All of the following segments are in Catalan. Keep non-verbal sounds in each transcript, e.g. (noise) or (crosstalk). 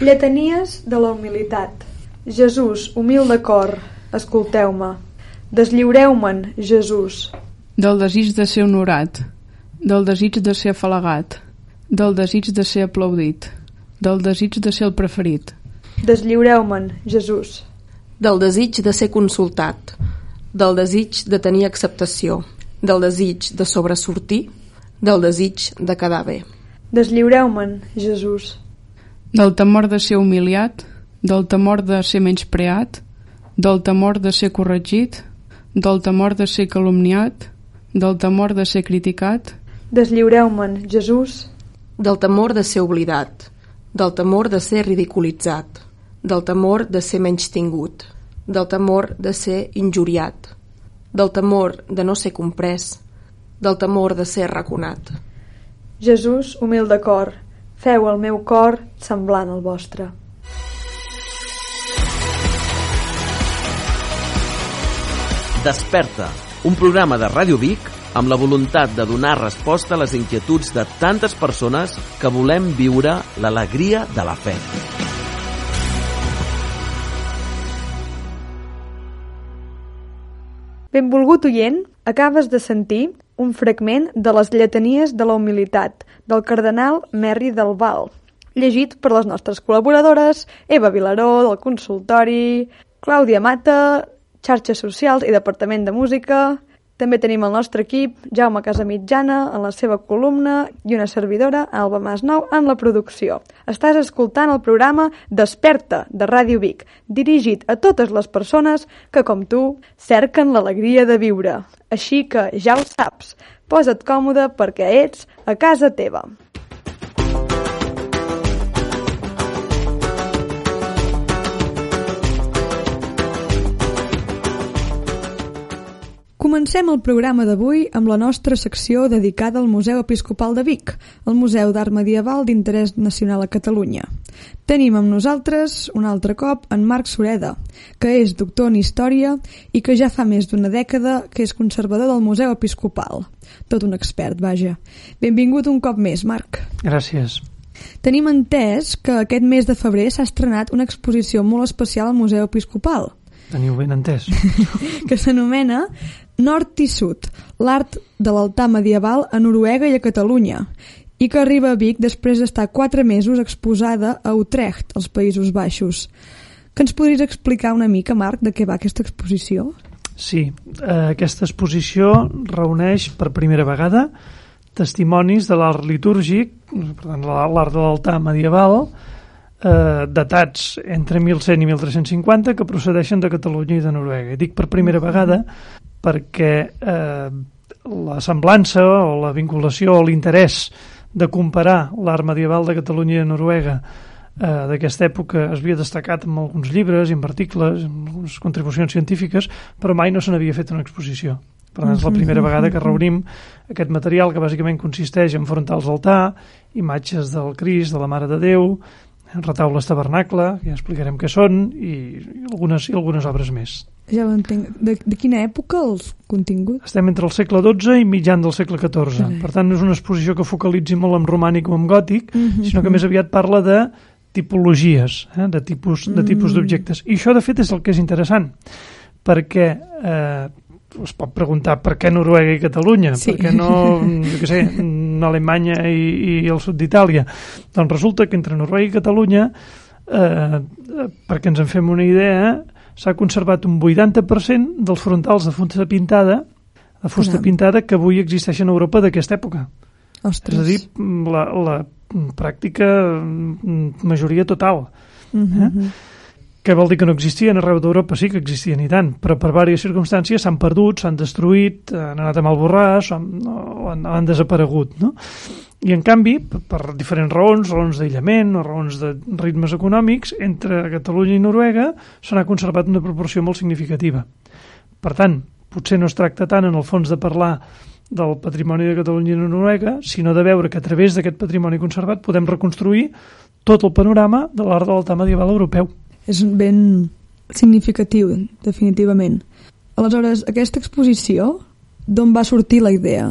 Lletanies de la humilitat. Jesús, humil de cor, escolteu-me. Deslliureu-me'n, Jesús. Del desig de ser honorat, del desig de ser afalagat, del desig de ser aplaudit, del desig de ser el preferit. Deslliureu-me'n, Jesús. Del desig de ser consultat, del desig de tenir acceptació, del desig de sobresortir, del desig de quedar bé. Deslliureu-me'n, Jesús. Del temor de ser humiliat, del temor de ser menyspreat, del temor de ser corregit, del temor de ser calumniat, del temor de ser criticat, Deslliureu-me'n, Jesús. Del temor de ser oblidat, del temor de ser ridiculitzat, del temor de ser menystingut, del temor de ser injuriat, del temor de no ser comprès, del temor de ser raconat. Jesús, humil de cor, feu el meu cor semblant al vostre. Desperta, un programa de Ràdio Vic amb la voluntat de donar resposta a les inquietuds de tantes persones que volem viure l'alegria de la fe. Benvolgut oient, acabes de sentir un fragment de les lletanies de la humilitat del cardenal Merri del Val, llegit per les nostres col·laboradores Eva Vilaró, del consultori, Clàudia Mata, xarxes socials i Departament de Música. També tenim el nostre equip, Jaume Casamitjana en la seva columna i una servidora, Alba Masnou, en la producció. Estàs escoltant el programa Desperta, de Ràdio Vic, dirigit a totes les persones que, com tu, cerquen l'alegria de viure. Així que ja ho saps, posa't còmode perquè ets a casa teva. Comencem el programa d'avui amb la nostra secció dedicada al Museu Episcopal de Vic, el Museu d'Art Medieval d'interès nacional a Catalunya. Tenim amb nosaltres, un altre cop, en Marc Sureda, que és doctor en Història i que ja fa més d'una dècada que és conservador del Museu Episcopal. Tot un expert, vaja. Benvingut un cop més, Marc. Gràcies. Tenim entès que aquest mes de febrer s'ha estrenat una exposició molt especial al Museu Episcopal, Teniu ben entès. (laughs) que s'anomena Nord i Sud, l'art de l'altar medieval a Noruega i a Catalunya, i que arriba a Vic després d'estar quatre mesos exposada a Utrecht, als Països Baixos. Que ens podries explicar una mica, Marc, de què va aquesta exposició? Sí, eh, aquesta exposició reuneix per primera vegada testimonis de l'art litúrgic, per tant, la- l'art de l'altar medieval, eh, datats entre 1100 i 1350 que procedeixen de Catalunya i de Noruega. I dic per primera vegada perquè eh, la semblança o la vinculació o l'interès de comparar l'art medieval de Catalunya i de Noruega eh, d'aquesta època es havia destacat en alguns llibres en articles, en algunes contribucions científiques, però mai no se n'havia fet una exposició. Per tant, és la primera vegada que reunim aquest material que bàsicament consisteix en frontals d'altar, imatges del Crist, de la Mare de Déu, retaules tabernacle, que ja explicarem què són, i, algunes, i algunes obres més. Ja ho entenc. De, de quina època els continguts? Estem entre el segle XII i mitjan del segle XIV. Carai. Per tant, no és una exposició que focalitzi molt en romànic o en gòtic, Mhm. sinó que més aviat parla de tipologies, eh, de tipus de tipus Mm. d'objectes. I això, de fet, és el que és interessant, perquè eh, es pot preguntar per què Noruega i Catalunya, Sí. per què no, jo què sé, no (laughs) Alemanya i, i el sud d'Itàlia. Doncs resulta que entre Noruega i Catalunya, eh, perquè ens en fem una idea, s'ha conservat un 80% dels frontals de fusta pintada de fusta Caram. pintada que avui existeixen a Europa d'aquesta època. Ostres. És a dir, la, la pràctica mm, majoria total. Mhm. eh? Què vol dir que no existien arreu d'Europa? Sí que existien i tant, però per diverses circumstàncies s'han perdut, s'han destruït, han anat a mal borràs, han, o han, han desaparegut. No? I en canvi, per, diferents raons, raons d'aïllament o raons de ritmes econòmics, entre Catalunya i Noruega se n'ha conservat una proporció molt significativa. Per tant, potser no es tracta tant en el fons de parlar del patrimoni de Catalunya i Noruega, sinó de veure que a través d'aquest patrimoni conservat podem reconstruir tot el panorama de l'art de l'altar medieval europeu. És ben significatiu, definitivament. Aleshores, aquesta exposició, d'on va sortir la idea?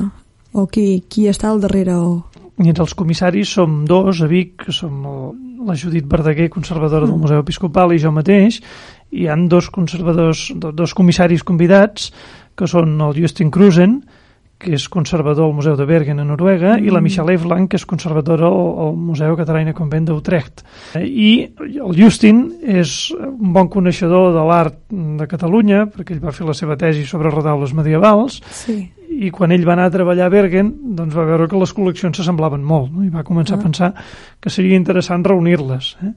O qui, qui està al darrere? O... i els comissaris som dos a Vic, que som el, la Judit Verdaguer, conservadora del Museu Episcopal, i jo mateix, i hi han dos conservadors, do- dos comissaris convidats, que són el Justin Cruzen, que és conservador al Museu de Bergen a Noruega, i la Michelle Eveland, que és conservadora al, al Museu Cataraina Convent d'Utrecht. Eh, I el Justin és un bon coneixedor de l'art de Catalunya, perquè ell va fer la seva tesi sobre retaules medievals, Sí. i quan ell va anar a treballar a Bergen doncs va veure que les col·leccions s'assemblaven molt no? i va començar Ah. a pensar que seria interessant reunir-les eh?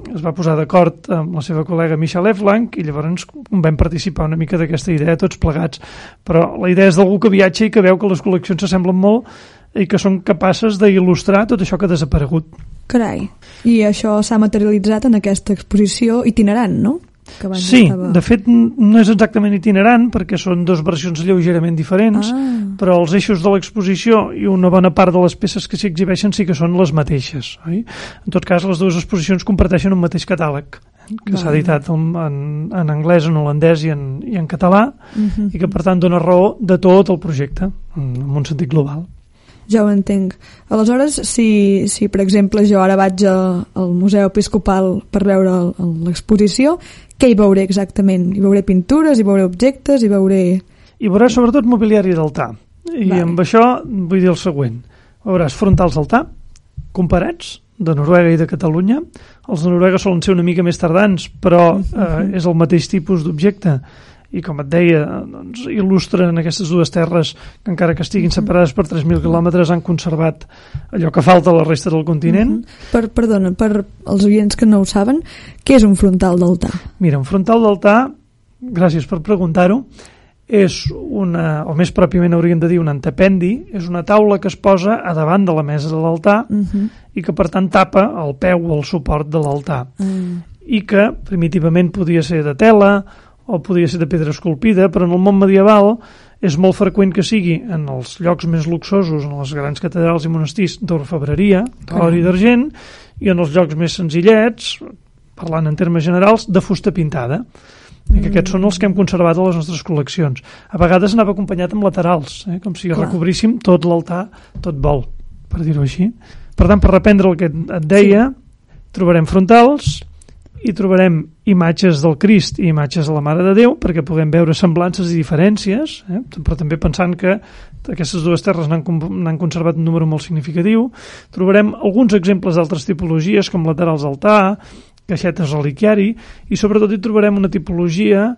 Es va posar d'acord amb la seva col·lega Michel Eflang i llavors vam participar una mica d'aquesta idea tots plegats però la idea és d'algú que viatja i que veu que les col·leccions s'assemblen molt i que són capaces d'il·lustrar tot això que ha desaparegut Carai. I això s'ha materialitzat en aquesta exposició itinerant, no? Que abans Sí, estava... de fet no és exactament itinerant perquè són dues versions lleugerament diferents Ah. però els eixos de l'exposició i una bona part de les peces que s'hi exhibeixen sí que són les mateixes. Oi? En tot cas, les dues exposicions comparteixen un mateix catàleg eh, que s'ha editat en, en, en anglès, en holandès i en, i en català Mhm. i que per tant dona raó de tot el projecte en, en un sentit global. Ja ho entenc. Aleshores, si, si per exemple jo ara vaig a, al Museu Episcopal per veure l'exposició, què hi veuré exactament? Hi veuré pintures, hi veuré objectes, hi veuré... I veuràs sobretot mobiliari d'altar. I Vale. amb això vull dir el següent. Veuràs frontals d'altar, comparats, de Noruega i de Catalunya. Els de Noruega solen ser una mica més tardans, però eh, és el mateix tipus d'objecte i com et deia, doncs, il·lustren aquestes dues terres que encara que estiguin separades per 3.000 quilòmetres han conservat allò que falta a la resta del continent. Mhm. Per, perdona, per als oients que no ho saben, què és un frontal d'altar? Mira, un frontal d'altar, gràcies per preguntar-ho, és una, o més pròpiament hauríem de dir un antependi, és una taula que es posa a davant de la mesa de l'altar Uh -huh. i que per tant tapa el peu o el suport de l'altar uh, i que primitivament podia ser de tela o podia ser de pedra esculpida, però en el món medieval és molt freqüent que sigui en els llocs més luxosos, en les grans catedrals i monestirs d'orfebreria, d'or i d'argent, i en els llocs més senzillets, parlant en termes generals, de fusta pintada. I que aquests són els que hem conservat a les nostres col·leccions. A vegades anava acompanyat amb laterals, eh? com si Clar. recobríssim tot l'altar, tot vol, per dir-ho així. Per tant, per reprendre el que et deia, trobarem frontals i trobarem imatges del Crist i imatges de la Mare de Déu perquè puguem veure semblances i diferències, eh? però també pensant que aquestes dues terres n'han conservat un número molt significatiu. Trobarem alguns exemples d'altres tipologies com laterals d'altar, caixetes reliquiari i sobretot hi trobarem una tipologia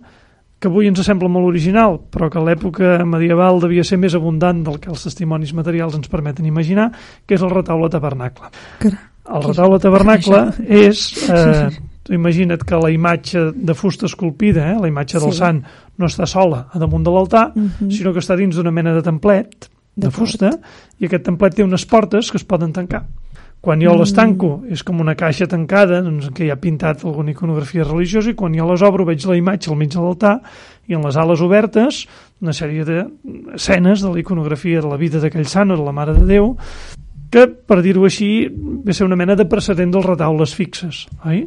que avui ens sembla molt original, però que a l'època medieval devia ser més abundant del que els testimonis materials ens permeten imaginar, que és el retaule tabernacle. carai. El retaule tabernacle és... Eh, (laughs) tu imagina't que la imatge de fusta esculpida, eh, la imatge del Sí. sant, no està sola a damunt de l'altar, Mhm. sinó que està dins d'una mena de templet de fusta i aquest templet té unes portes que es poden tancar. Quan jo les tanco és com una caixa tancada doncs, què hi ha pintat alguna iconografia religiosa i quan jo les obro veig la imatge al mig de l'altar i en les ales obertes una sèrie d'escenes de la iconografia de la vida d'aquell sant o de la Mare de Déu que, per dir-ho així, ve a ser una mena de precedent dels retaules fixes, oi?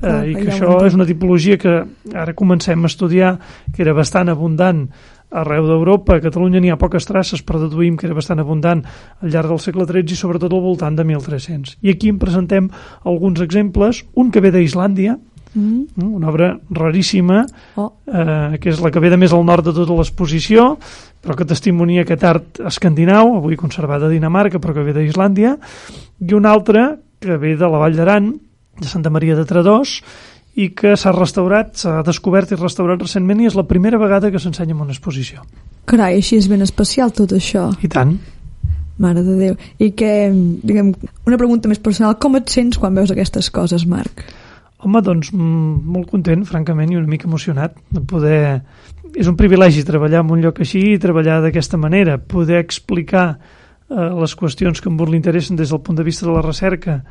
Clar, eh, I que ja això és una tipologia que ara comencem a estudiar, que era bastant abundant arreu d'Europa. A Catalunya n'hi ha poques traces, però deduïm que era bastant abundant al llarg del segle XIII i sobretot al voltant de 1300. I aquí en presentem alguns exemples, un que ve d'Islàndia, Mm. eh, una obra raríssima, Oh, eh, que és la que ve de més al nord de tota l'exposició, però que testimonia aquest art escandinau, avui conservat a Dinamarca, però que ve d'Islàndia, i un altre que ve de la Vall d'Aran, de Santa Maria de Tredós, i que s'ha restaurat, s'ha descobert i restaurat recentment i és la primera vegada que s'ensenya en una exposició. carai, així és ben especial tot això. I tant. Mare de Déu. I que, diguem, una pregunta més personal, com et sents quan veus aquestes coses, Marc? Home, doncs molt content, francament, i una mica emocionat de poder... És un privilegi treballar en un lloc així i treballar d'aquesta manera, poder explicar eh, les qüestions que a un l'interessen des del punt de vista de la recerca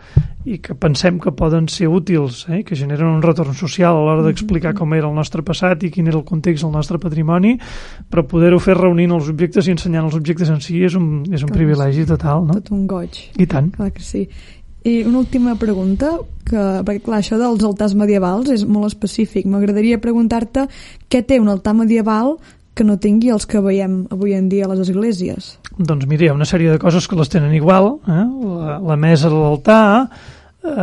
i que pensem que poden ser útils, eh, que generen un retorn social a l'hora d'explicar com era el nostre passat i quin era el context del nostre patrimoni, però poder-ho fer reunint els objectes i ensenyant els objectes en si és un, és un Clar, privilegi total, no? Tot un goig. I tant. Clar que sí. I una última pregunta, que, perquè clar, això dels altars medievals és molt específic. M'agradaria preguntar-te què té un altar medieval que no tingui els que veiem avui en dia a les esglésies? Doncs mira, hi ha una sèrie de coses que les tenen igual, eh? la, la mesa de l'altar, eh,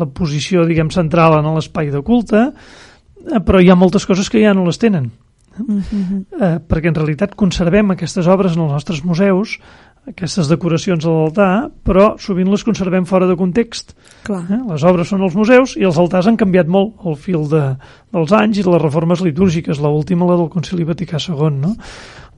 la posició, diguem, central en l'espai de culte, eh, però hi ha moltes coses que ja no les tenen. Mm -hmm. eh, perquè en realitat conservem aquestes obres en els nostres museus aquestes decoracions a l'altar, però sovint les conservem fora de context. Clar. Eh? Les obres són als museus i els altars han canviat molt al fil de, dels anys i de les reformes litúrgiques, la última la del Concili Vaticà II. No?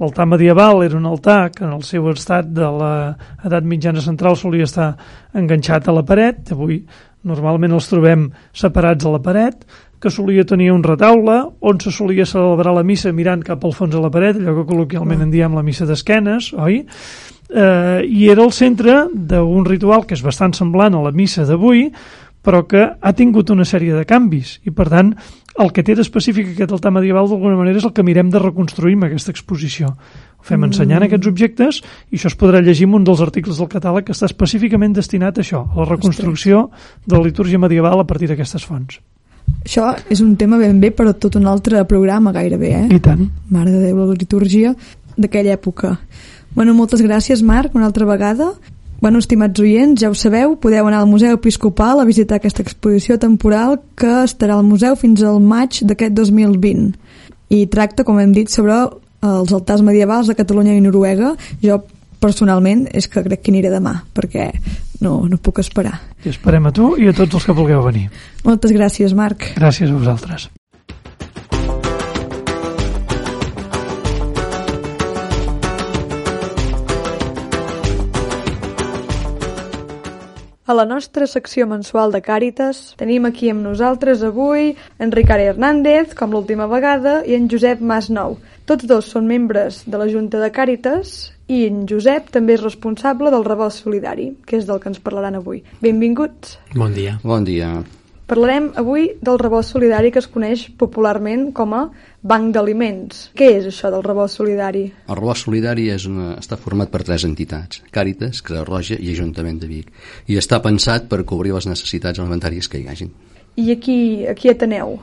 L'altar medieval era un altar que en el seu estat de l'edat mitjana central solia estar enganxat a la paret, avui normalment els trobem separats a la paret, que solia tenir un retaule on se solia celebrar la missa mirant cap al fons de la paret, allò que col·loquialment en diem la missa d'esquenes, oi? Eh, i era el centre d'un ritual que és bastant semblant a la missa d'avui, però que ha tingut una sèrie de canvis i per tant el que té d'específic aquest altar medieval d'alguna manera és el que mirem de reconstruir amb aquesta exposició. Ho fem ensenyant mm. aquests objectes i això es podrà llegir en un dels articles del catàleg que està específicament destinat a això, a la reconstrucció de la litúrgia medieval a partir d'aquestes fonts. Això és un tema ben bé per a tot un altre programa gairebé, eh? I tant. Mare de Déu, la litúrgia d'aquella època. Bueno, moltes gràcies, Marc, una altra vegada. Bueno, estimats oients, ja ho sabeu, podeu anar al Museu Episcopal a visitar aquesta exposició temporal que estarà al museu fins al maig d'aquest 2020. I tracta, com hem dit, sobre els altars medievals de Catalunya i Noruega. Jo, personalment, és que crec que aniré demà, perquè no, no puc esperar. I esperem a tu i a tots els que vulgueu venir. Moltes gràcies, Marc. Gràcies a vosaltres. A la nostra secció mensual de Càritas tenim aquí amb nosaltres avui en Ricard Hernández, com l'última vegada, i en Josep Masnou. Tots dos són membres de la Junta de Càritas i en Josep també és responsable del rebost solidari, que és del que ens parlaran avui. Benvinguts. Bon dia. Bon dia. Parlarem avui del rebost solidari que es coneix popularment com a banc d'aliments. Què és això del rebost solidari? El rebost solidari és una, està format per tres entitats, Càritas, Creu Roja i Ajuntament de Vic, i està pensat per cobrir les necessitats alimentàries que hi hagin. I aquí, aquí ateneu?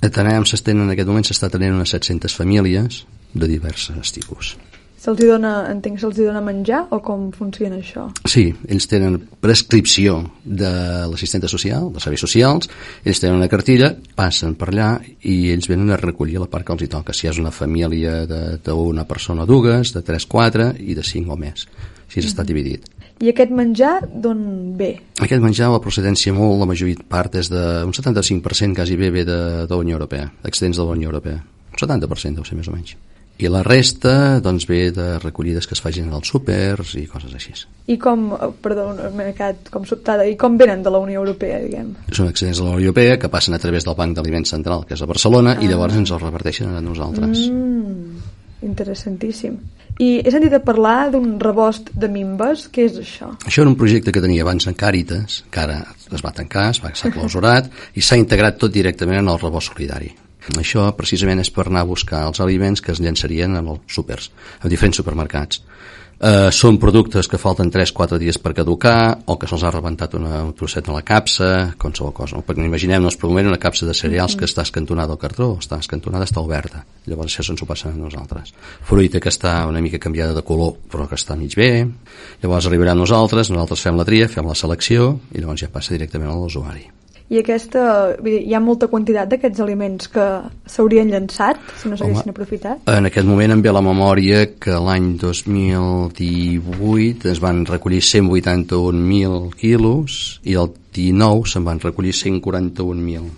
Atenem s'estén en aquest moment s'està tenint unes 700 famílies de diversos tipus. Se'ls dona, entenc, se'ls dona menjar o com funciona això? Sí, ells tenen prescripció de l'assistenta social, de serveis socials, ells tenen una cartilla, passen per allà i ells venen a recollir la part que els hi toca, si és una família d'una persona o dues, de 3, 4 i de 5 o més. Així mm. està dividit. I aquest menjar d'on ve? Aquest menjar, la procedència molt, la majoria part és d'un 75% quasi bé ve de, de la Unió Europea, excedents de la Unió Europea. Un 70% deu ser més o menys i la resta doncs ve de recollides que es facin als súpers i coses així. I com, perdó, m'he quedat com sobtada, i com venen de la Unió Europea, diguem? Són excedents de la Unió Europea que passen a través del Banc d'Aliments Central, que és a Barcelona, ah. i llavors ens els reparteixen a nosaltres. Mm, interessantíssim. I he sentit a parlar d'un rebost de mimbes, què és això? Això era un projecte que tenia abans en Càritas, que ara es va tancar, es va ser clausurat, i s'ha integrat tot directament en el rebost solidari. Això precisament és per anar a buscar els aliments que es llançarien en els súpers, en diferents supermercats. Eh, són productes que falten 3-4 dies per caducar o que se'ls ha rebentat una, un trosset a la capsa, qualsevol cosa. Perquè imaginem-nos per un moment una capsa de cereals que està escantonada al cartró, està escantonada, està oberta. Llavors això se'ns ho passa a nosaltres. Fruita que està una mica canviada de color però que està mig bé. Llavors arribarà a nosaltres, nosaltres fem la tria, fem la selecció i llavors ja passa directament a l'usuari i aquesta, hi ha molta quantitat d'aquests aliments que s'haurien llançat si no s'haguessin aprofitat? En aquest moment em ve la memòria que l'any 2018 es van recollir 181.000 quilos i el 19 se'n van recollir 141.000.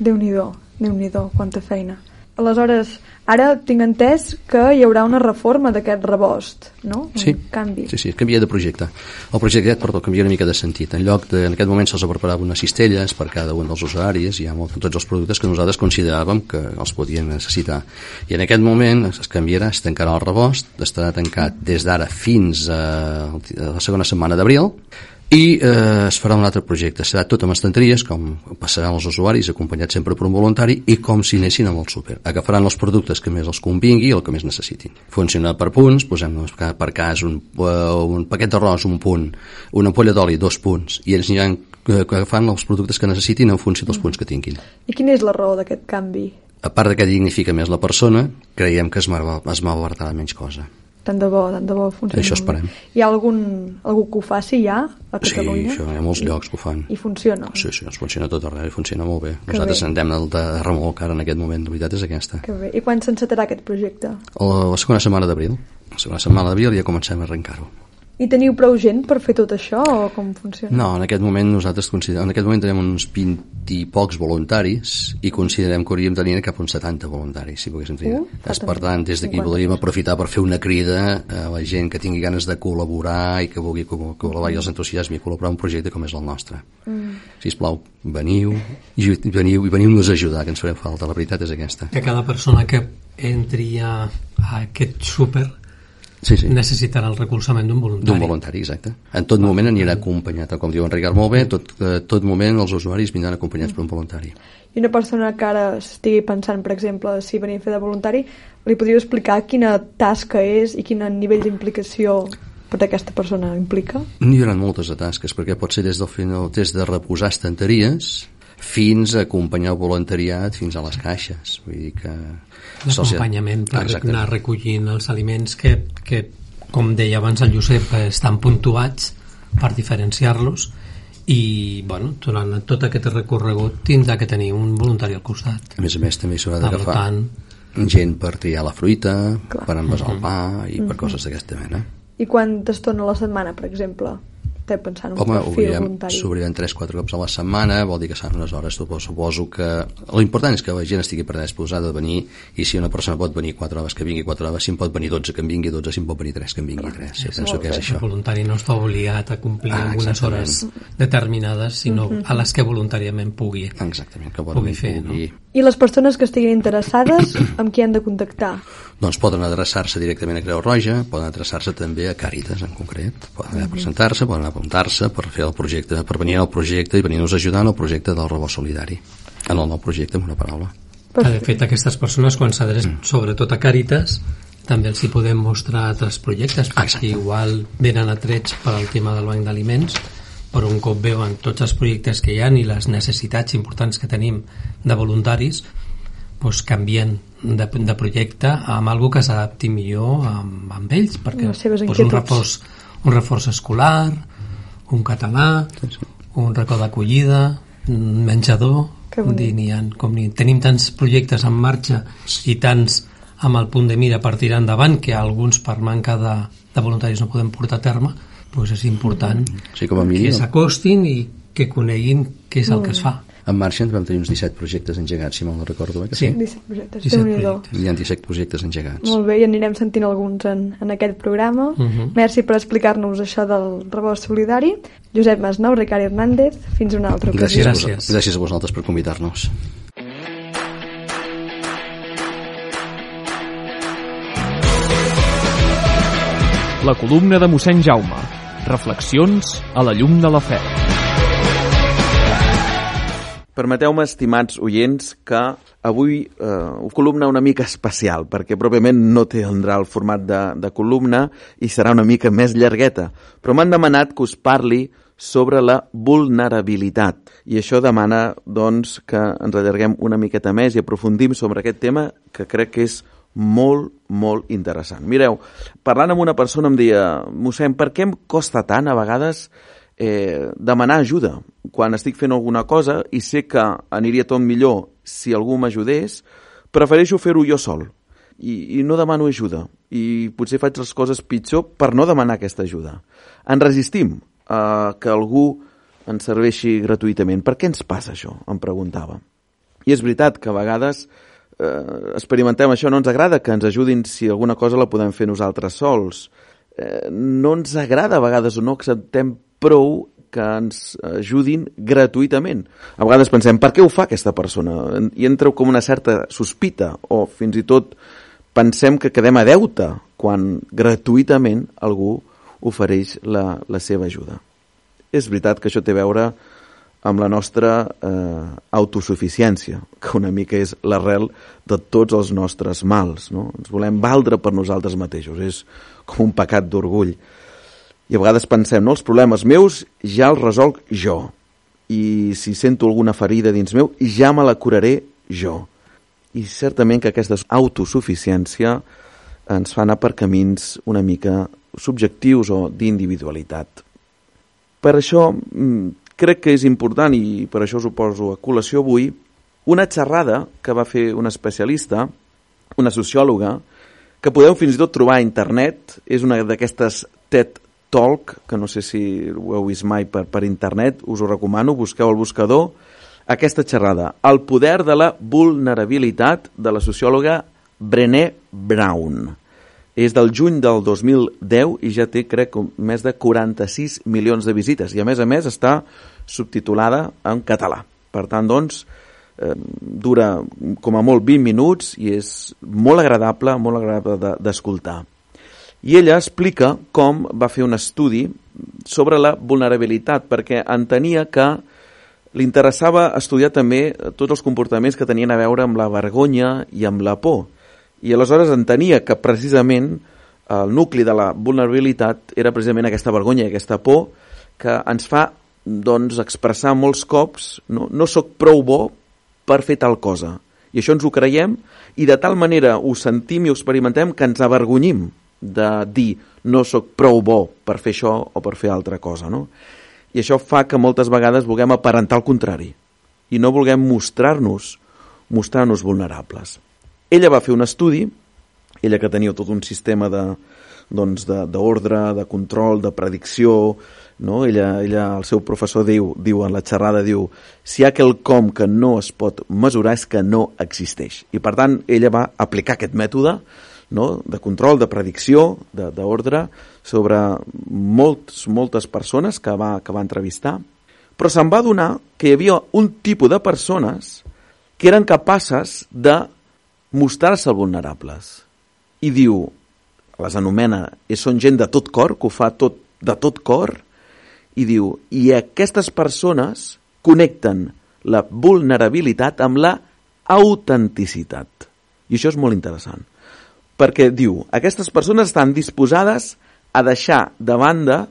Déu-n'hi-do, déu nhi déu quanta feina. Aleshores, ara tinc entès que hi haurà una reforma d'aquest rebost, no? Sí, un canvi. sí, sí, canvia de projecte. El projecte, perdó, canvia una mica de sentit. En lloc de, en aquest moment se'ls preparava unes cistelles per cada un dels usuaris, hi ha molt, tots els productes que nosaltres consideràvem que els podien necessitar. I en aquest moment es canviarà, es tancarà el rebost, estarà tancat des d'ara fins a la segona setmana d'abril, i eh, es farà un altre projecte serà tot amb estanteries com passaran els usuaris acompanyats sempre per un voluntari i com si anessin amb el súper agafaran els productes que més els convingui i el que més necessitin funciona per punts posem per cas un, uh, un paquet d'arròs un punt una ampolla d'oli dos punts i ells aniran eh, agafant els productes que necessitin en funció dels punts que tinguin i quina és la raó d'aquest canvi? a part de que dignifica més la persona, creiem que es, mal, es malbaratarà menys cosa. Tant de bo, tant de bo funcioni. Això esperem. Hi ha algun, algú que ho faci ja a Sí, Catalunya? això, hi ha molts llocs que ho fan. I funciona? Sí, sí, ens funciona tot arreu i funciona molt bé. Que Nosaltres bé. el de remolc ara en aquest moment, la veritat és aquesta. Que bé. I quan s'encetarà aquest projecte? La, la segona setmana d'abril, la segona setmana d'abril ja comencem a arrencar-ho. I teniu prou gent per fer tot això o com funciona? No, en aquest moment nosaltres considerem, en aquest moment tenim uns 20 i pocs voluntaris i considerem que hauríem de tenir cap a uns 70 voluntaris, si poguéssim tenir. Uh, És, per tant, des d'aquí 50. voldríem aprofitar per fer una crida a la gent que tingui ganes de col·laborar i que vulgui co- col·laborar i els entusiasmi i col·laborar en un projecte com és el nostre. Mm. Si plau, veniu i veniu i veniu-nos a ajudar, que ens farem falta. La veritat és aquesta. que cada persona que entri a, a aquest súper Sí, sí. necessitarà el recolzament d'un voluntari. D'un voluntari, exacte. En tot moment anirà acompanyat, tal com diu en Ricard molt bé, tot, eh, tot moment els usuaris vindran acompanyats per un voluntari. I una persona que ara estigui pensant, per exemple, si venia a fer de voluntari, li podríeu explicar quina tasca és i quin nivell d'implicació per aquesta persona implica? N'hi haurà moltes de tasques, perquè pot ser des, del final, des de reposar estanteries fins a acompanyar el voluntariat fins a les caixes. Vull dir que... L'acompanyament per Exactament. anar recollint els aliments que, que, com deia abans el Josep, estan puntuats per diferenciar-los i bueno, durant tot aquest recorregut tindrà que tenir un voluntari al costat. A més a més, també s'haurà Per d'agafar tant, gent per triar la fruita, Clar. per envasar el pa i per coses d'aquesta mena. I estona a la setmana, per exemple? Esteu pensant en un Home, perfil obrirem, voluntari? s'obrirem 3-4 cops a la setmana, vol dir que seran unes hores, suposo, suposo que... L'important és que la gent estigui predisposada a venir i si una persona pot venir 4 hores, que vingui 4 hores, si en pot venir 12, que en vingui 12, si en pot venir 3, que en vingui 3. Sí, penso que és el això. voluntari no està obligat a complir Ah, amb unes hores determinades, sinó a les que voluntàriament pugui. Exactament, que Pugui pugui fer, pugui... I les persones que estiguin interessades, amb qui han de contactar? Doncs poden adreçar-se directament a Creu Roja, poden adreçar-se també a Càritas en concret, poden anar a presentar-se, poden apuntar-se per fer el projecte, per venir al projecte i venir-nos a ajudar en el projecte del rebot solidari. En el nou projecte, amb una paraula. Que de fet aquestes persones quan s'adrecen sobretot a Càritas també els hi podem mostrar altres projectes perquè igual venen atrets per al tema del banc d'aliments però un cop veuen tots els projectes que hi ha i les necessitats importants que tenim de voluntaris doncs canvien de, de projecte amb algo que s'adapti millor amb, amb ells perquè doncs, un, reforç, un reforç escolar un català un racó d'acollida un menjador dir, ha, com ni, tenim tants projectes en marxa i tants amb el punt de mira per tirar endavant que alguns per manca de, de voluntaris no podem portar a terme doncs és important Sí, com a que s'acostin i que coneguin què és el que es fa en marxa ens vam tenir uns 17 projectes engegats, si mal no recordo, eh, que sí? Sí. 17 projectes, 17 Déu-n'hi-do. projectes. Hi ha 17 projectes engegats. Molt bé, i anirem sentint alguns en, en aquest programa. Mhm. Merci per explicar-nos això del rebost solidari. Josep Masnou, Ricard Hernández, fins una altra ocasió. Gràcies, Gràcies. gràcies a vosaltres per convidar-nos. La columna de mossèn Jaume. Reflexions a la llum de la fe. Permeteu-me, estimats oients, que avui eh, columna una mica especial, perquè pròpiament no tindrà el format de, de columna i serà una mica més llargueta, però m'han demanat que us parli sobre la vulnerabilitat. I això demana, doncs, que ens allarguem una miqueta més i aprofundim sobre aquest tema que crec que és molt, molt interessant. Mireu, parlant amb una persona em deia mossèn, per què em costa tant a vegades eh, demanar ajuda quan estic fent alguna cosa i sé que aniria tot millor si algú m'ajudés, prefereixo fer-ho jo sol i, i no demano ajuda i potser faig les coses pitjor per no demanar aquesta ajuda. Ens resistim a que algú ens serveixi gratuïtament. Per què ens passa això? Em preguntava. I és veritat que a vegades eh, experimentem això, no ens agrada que ens ajudin si alguna cosa la podem fer nosaltres sols. Eh, no ens agrada a vegades o no acceptem prou que ens ajudin gratuïtament. A vegades pensem, per què ho fa aquesta persona? I entra com una certa sospita o fins i tot pensem que quedem a deute quan gratuïtament algú ofereix la, la seva ajuda. És veritat que això té a veure amb la nostra eh, autosuficiència, que una mica és l'arrel de tots els nostres mals. No? Ens volem valdre per nosaltres mateixos, és com un pecat d'orgull. I a vegades pensem, no, els problemes meus ja els resolc jo. I si sento alguna ferida dins meu, ja me la curaré jo. i certament que aquesta autosuficiència ens fa anar per camins una mica subjectius o d'individualitat. Per això mm, crec que és important, i per això us ho poso a col·lació avui, una xerrada que va fer un especialista, una sociòloga, que podeu fins i tot trobar a internet, és una d'aquestes TED Talk, que no sé si ho heu vist mai per, per internet, us ho recomano, busqueu al buscador, aquesta xerrada, El poder de la vulnerabilitat de la sociòloga Brené Brown. És del juny del 2010 i ja té, crec, més de 46 milions de visites. I, a més a més, està subtitulada en català. Per tant, doncs, eh, dura com a molt 20 minuts i és molt agradable, molt agradable d'escoltar. De, I ella explica com va fer un estudi sobre la vulnerabilitat, perquè entenia que li interessava estudiar també tots els comportaments que tenien a veure amb la vergonya i amb la por i aleshores entenia que precisament el nucli de la vulnerabilitat era precisament aquesta vergonya i aquesta por que ens fa doncs, expressar molts cops no, no sóc prou bo per fer tal cosa. I això ens ho creiem i de tal manera ho sentim i ho experimentem que ens avergonyim de dir no sóc prou bo per fer això o per fer altra cosa. No? I això fa que moltes vegades vulguem aparentar el contrari i no vulguem mostrar-nos mostrar-nos vulnerables. Ella va fer un estudi, ella que tenia tot un sistema de doncs d'ordre, de, de control, de predicció, no? ella, ella, el seu professor diu, diu en la xerrada, diu si hi ha quelcom que no es pot mesurar és que no existeix. I per tant, ella va aplicar aquest mètode no? de control, de predicció, d'ordre, sobre molts, moltes persones que va, que va entrevistar, però se'n va donar que hi havia un tipus de persones que eren capaces de mostrar-se vulnerables. I diu, les anomena, i són gent de tot cor, que ho fa tot, de tot cor, i diu, i aquestes persones connecten la vulnerabilitat amb la autenticitat. I això és molt interessant. Perquè diu, aquestes persones estan disposades a deixar de banda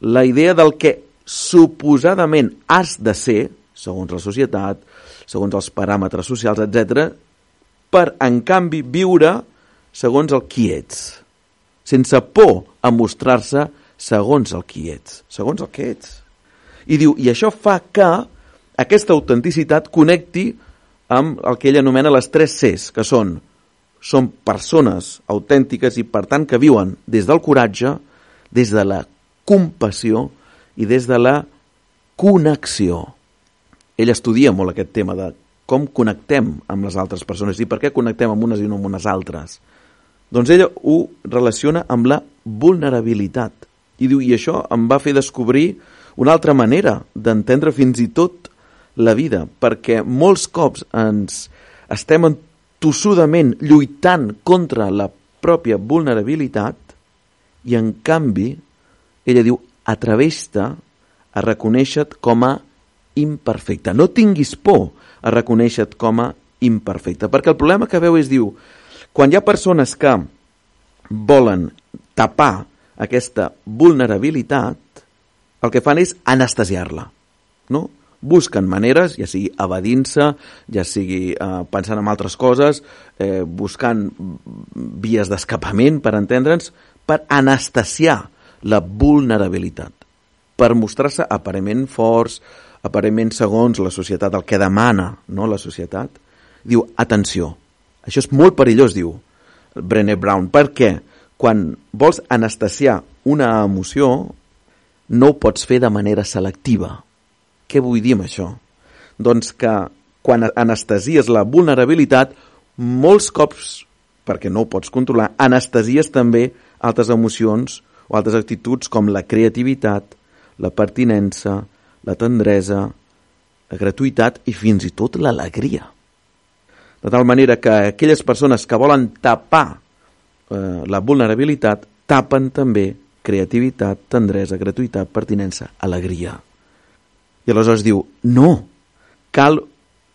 la idea del que suposadament has de ser, segons la societat, segons els paràmetres socials, etc, per, en canvi, viure segons el qui ets, sense por a mostrar-se segons el qui ets, segons el que ets. I diu, i això fa que aquesta autenticitat connecti amb el que ell anomena les tres Cs, que són són persones autèntiques i per tant que viuen des del coratge, des de la compassió i des de la connexió. Ell estudia molt aquest tema de com connectem amb les altres persones i per què connectem amb unes i no amb unes altres. Doncs ella ho relaciona amb la vulnerabilitat. I diu, i això em va fer descobrir una altra manera d'entendre fins i tot la vida, perquè molts cops ens estem tossudament lluitant contra la pròpia vulnerabilitat i en canvi ella diu atreveix-te a reconèixer-te com a imperfecte. No tinguis por a reconèixer-te com a imperfecte. Perquè el problema que veu és, diu, quan hi ha persones que volen tapar aquesta vulnerabilitat, el que fan és anestesiar-la, no? Busquen maneres, ja sigui evadint-se, ja sigui eh, pensant en altres coses, eh, buscant vies d'escapament, per entendre'ns, per anestesiar la vulnerabilitat, per mostrar-se aparentment forts, aparentment segons la societat, el que demana no, la societat, diu, atenció, això és molt perillós, diu Brené Brown, perquè quan vols anestesiar una emoció, no ho pots fer de manera selectiva. Què vull dir amb això? Doncs que quan anestesies la vulnerabilitat, molts cops, perquè no ho pots controlar, anestesies també altres emocions o altres actituds com la creativitat, la pertinença, la tendresa, la gratuïtat i fins i tot l'alegria. De tal manera que aquelles persones que volen tapar eh, la vulnerabilitat tapen també creativitat, tendresa, gratuïtat, pertinença, alegria. I aleshores diu, no, cal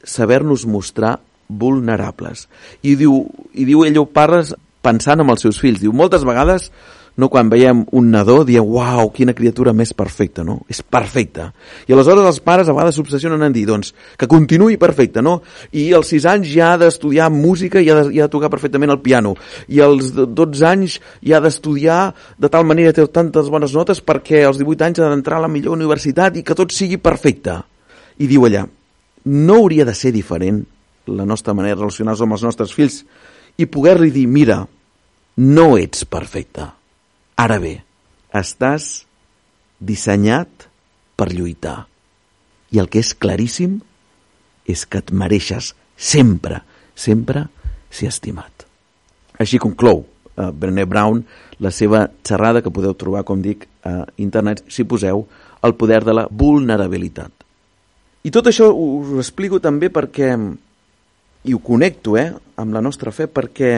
saber-nos mostrar vulnerables. I diu, i diu ell ho parles pensant amb els seus fills. Diu, moltes vegades no quan veiem un nadó diem, uau, quina criatura més perfecta, no? És perfecta. I aleshores els pares a vegades s'obsessionen en dir, doncs, que continuï perfecta, no? I als 6 anys ja ha d'estudiar música i ha, de, i ha de tocar perfectament el piano. I als 12 anys ja ha d'estudiar de tal manera té tantes bones notes perquè als 18 anys ha d'entrar a la millor universitat i que tot sigui perfecte. I diu allà, no hauria de ser diferent la nostra manera de relacionar-nos amb els nostres fills i poder-li dir, mira, no ets perfecte. Ara bé, estàs dissenyat per lluitar. I el que és claríssim és que et mereixes sempre, sempre ser estimat. Així conclou uh, Brené Brown la seva xerrada que podeu trobar, com dic, a internet si poseu el poder de la vulnerabilitat. I tot això us ho explico també perquè, i ho connecto eh, amb la nostra fe, perquè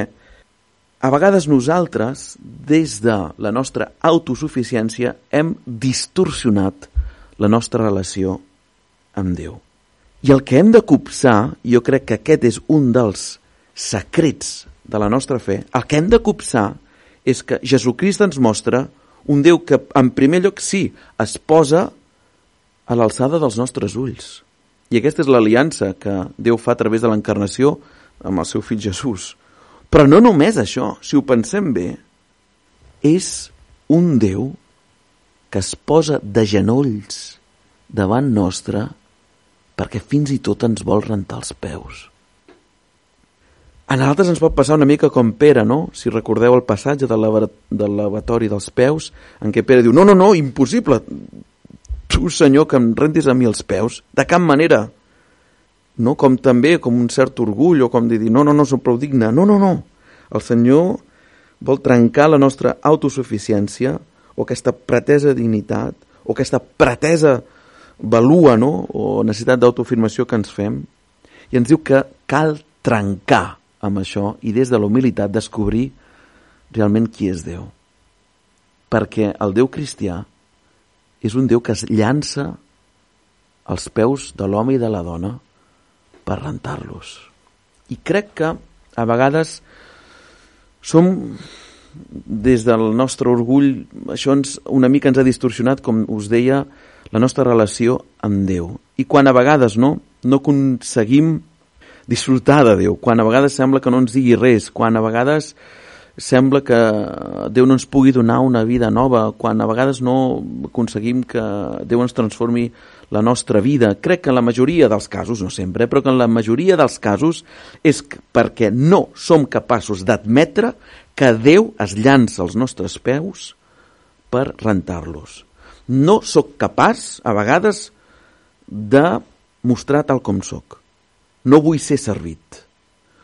a vegades nosaltres, des de la nostra autosuficiència, hem distorsionat la nostra relació amb Déu. I el que hem de copsar, jo crec que aquest és un dels secrets de la nostra fe, el que hem de copsar és que Jesucrist ens mostra un Déu que, en primer lloc, sí, es posa a l'alçada dels nostres ulls. I aquesta és l'aliança que Déu fa a través de l'encarnació amb el seu fill Jesús. Però no només això, si ho pensem bé, és un Déu que es posa de genolls davant nostre perquè fins i tot ens vol rentar els peus. A nosaltres ens pot passar una mica com Pere, no? Si recordeu el passatge del lavatori dels peus, en què Pere diu, no, no, no, impossible, tu, senyor, que em rentis a mi els peus, de cap manera no? com també com un cert orgull o com de dir no, no, no, som prou digne. No, no, no. El Senyor vol trencar la nostra autosuficiència o aquesta pretesa dignitat o aquesta pretesa valua no? o necessitat d'autoafirmació que ens fem i ens diu que cal trencar amb això i des de la humilitat descobrir realment qui és Déu. Perquè el Déu cristià és un Déu que es llança als peus de l'home i de la dona per rentar-los. I crec que a vegades som des del nostre orgull, això ens, una mica ens ha distorsionat, com us deia, la nostra relació amb Déu. I quan a vegades no, no aconseguim disfrutar de Déu, quan a vegades sembla que no ens digui res, quan a vegades sembla que Déu no ens pugui donar una vida nova, quan a vegades no aconseguim que Déu ens transformi la nostra vida. Crec que en la majoria dels casos, no sempre, però que en la majoria dels casos és perquè no som capaços d'admetre que Déu es llança als nostres peus per rentar-los. No sóc capaç, a vegades, de mostrar tal com sóc. No vull ser servit.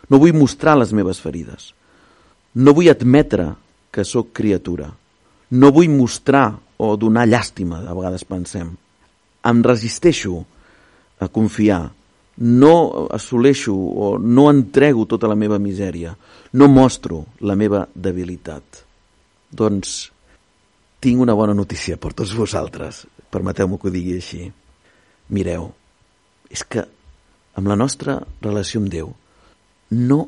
No vull mostrar les meves ferides. No vull admetre que sóc criatura. No vull mostrar o donar llàstima, a vegades pensem em resisteixo a confiar, no assoleixo o no entrego tota la meva misèria, no mostro la meva debilitat. Doncs tinc una bona notícia per tots vosaltres, permeteu-me que ho digui així. Mireu, és que amb la nostra relació amb Déu no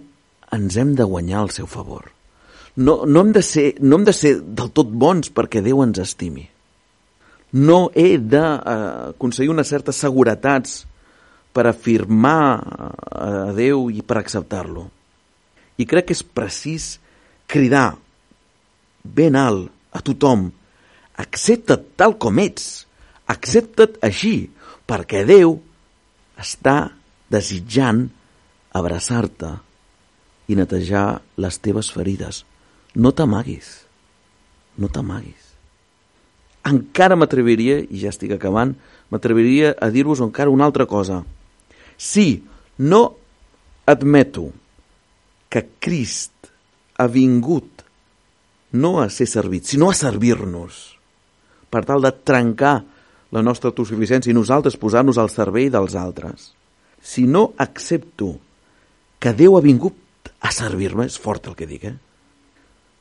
ens hem de guanyar el seu favor. No, no, hem de ser, no hem de ser del tot bons perquè Déu ens estimi no he d'aconseguir unes certes seguretats per afirmar a Déu i per acceptar-lo. I crec que és precís cridar ben alt a tothom accepta't tal com ets, accepta't així, perquè Déu està desitjant abraçar-te i netejar les teves ferides. No t'amaguis, no t'amaguis encara m'atreviria, i ja estic acabant, m'atreviria a dir-vos encara una altra cosa. Si no admeto que Crist ha vingut no a ser servit, sinó a servir-nos, per tal de trencar la nostra autosuficiència i nosaltres posar-nos al servei dels altres. Si no accepto que Déu ha vingut a servir-me, és fort el que dic, eh?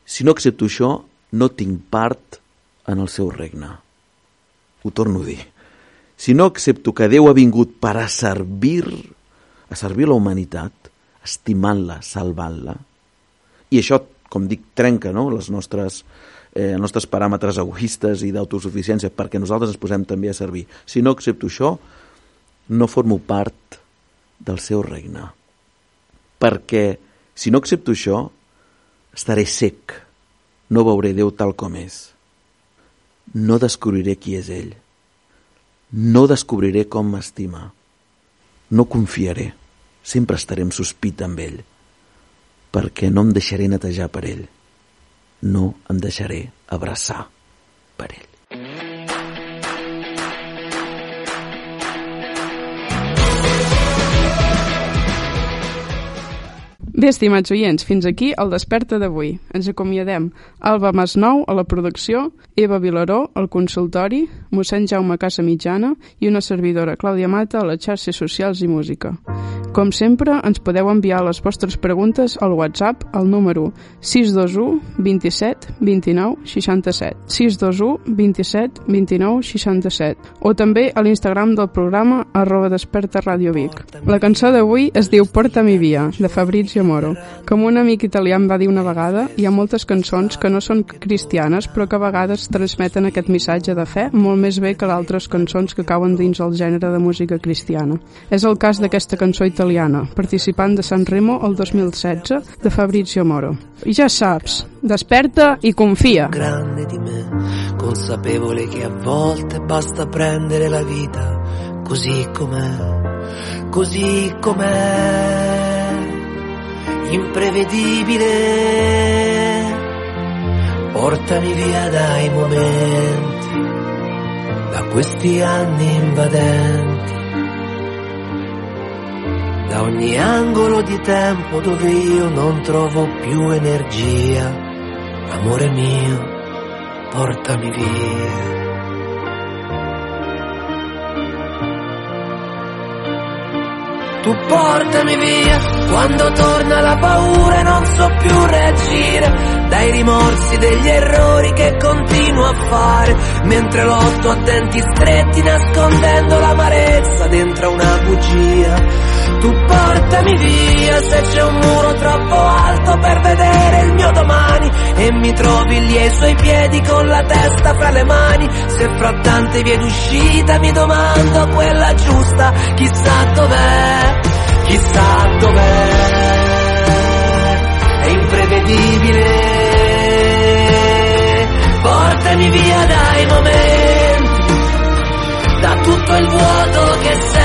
Si no accepto això, no tinc part en el seu regne. Ho torno a dir. Si no accepto que Déu ha vingut per a servir, a servir la humanitat, estimant-la, salvant-la, i això, com dic, trenca no? les nostres eh, nostres paràmetres egoistes i d'autosuficiència perquè nosaltres ens posem també a servir. Si no accepto això, no formo part del seu regne. Perquè si no accepto això, estaré sec, no veuré Déu tal com és. No descobriré qui és ell. No descobriré com m'estima. No confiaré. Sempre estaré en sospita amb ell. Perquè no em deixaré netejar per ell. No em deixaré abraçar per ell. Bé, estimats oients, fins aquí el Desperta d'avui. Ens acomiadem. Alba Masnou a la producció, Eva Vilaró al consultori, mossèn Jaume Casa Mitjana i una servidora, Clàudia Mata, a les xarxes socials i música. Com sempre, ens podeu enviar les vostres preguntes al WhatsApp al número 621 27 29 67 621 27 29 67 o també a l'Instagram del programa arroba desperta Ràdio Vic. La cançó d'avui es diu Porta mi via, de Fabrizio Moro. Com un amic italià em va dir una vegada, hi ha moltes cançons que no són cristianes però que a vegades transmeten aquest missatge de fe molt més bé que d'altres cançons que cauen dins el gènere de música cristiana. És el cas d'aquesta cançó italiana participant de San Remo el 2016 de Fabrizio Moro. I ja saps, desperta i confia. Grande di me, consapevole che a volte basta prendere la vita così com'è, così com'è, imprevedibile. Portami via dai momenti, da questi anni invadenti da ogni angolo di tempo dove io non trovo più energia. Amore mio, portami via. Tu portami via. Quando torna la paura e non so più reagire. Dai rimorsi degli errori che continuo a fare. Mentre lotto a denti stretti nascondendo l'amarezza dentro una bugia. Tu portami via se c'è un muro troppo alto per vedere il mio domani e mi trovi lì ai suoi piedi con la testa fra le mani. Se fra tante vie d'uscita mi domando quella giusta, chissà dov'è, chissà dov'è. È imprevedibile. Portami via dai momenti, da tutto il vuoto che senti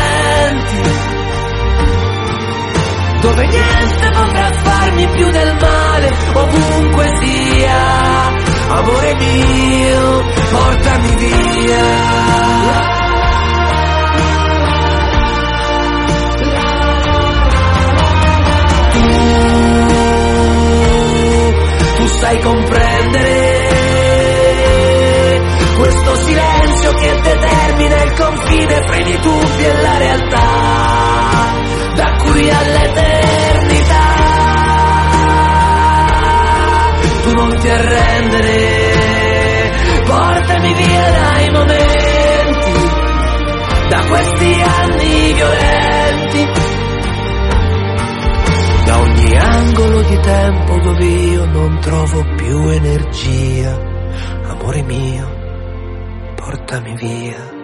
dove niente potrà farmi più del male, ovunque sia. Amore mio, portami via. Questi anni violenti, da ogni angolo di tempo dove io non trovo più energia. Amore mio, portami via.